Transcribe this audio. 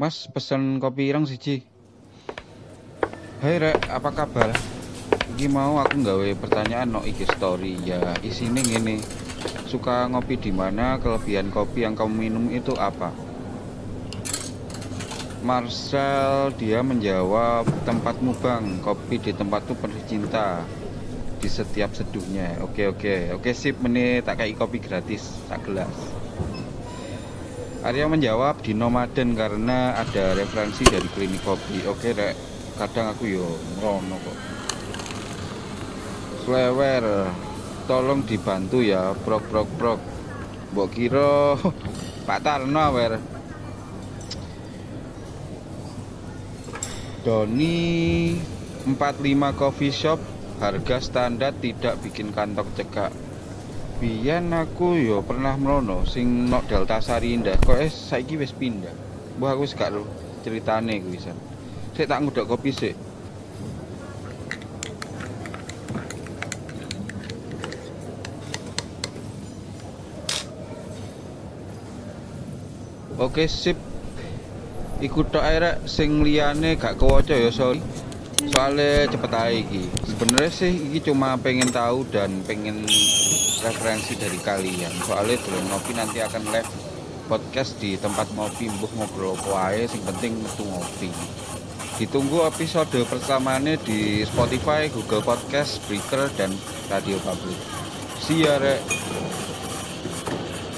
Mas pesen kopi ireng siji. Hai Rek, apa kabar? Iki mau aku nggawe pertanyaan no IG story ya isine ngene. Suka ngopi di mana? Kelebihan kopi yang kamu minum itu apa? Marcel dia menjawab tempatmu bang kopi di tempatku penuh cinta di setiap seduhnya oke oke oke sip menit tak kayak kopi gratis tak gelas Arya menjawab di nomaden karena ada referensi dari klinik kopi. Oke rek. Kadang aku yo ngerono kok. Slewer tolong dibantu ya prok prok prok. Mbok kira Pak Tarno wer. Doni 45 coffee shop harga standar tidak bikin kantong cekak biyen aku yo pernah melono sing nok Delta Sari Indah. Kok es saiki wis pindah. Mbah aku wis ro ceritane kuwi san sik tak ngudok kopi sik. Oke sip. Iku tok ae sing liyane gak kewaca ya sorry. Soalnya cepet aja iki. Sebenarnya sih iki cuma pengen tahu dan pengen referensi dari kalian. Soalnya dulu ngopi nanti akan live podcast di tempat ngopi mbuh ngobrol apa ae sing penting metu ngopi ditunggu episode pertamanya di Spotify, Google Podcast, Breaker, dan Radio Public see ya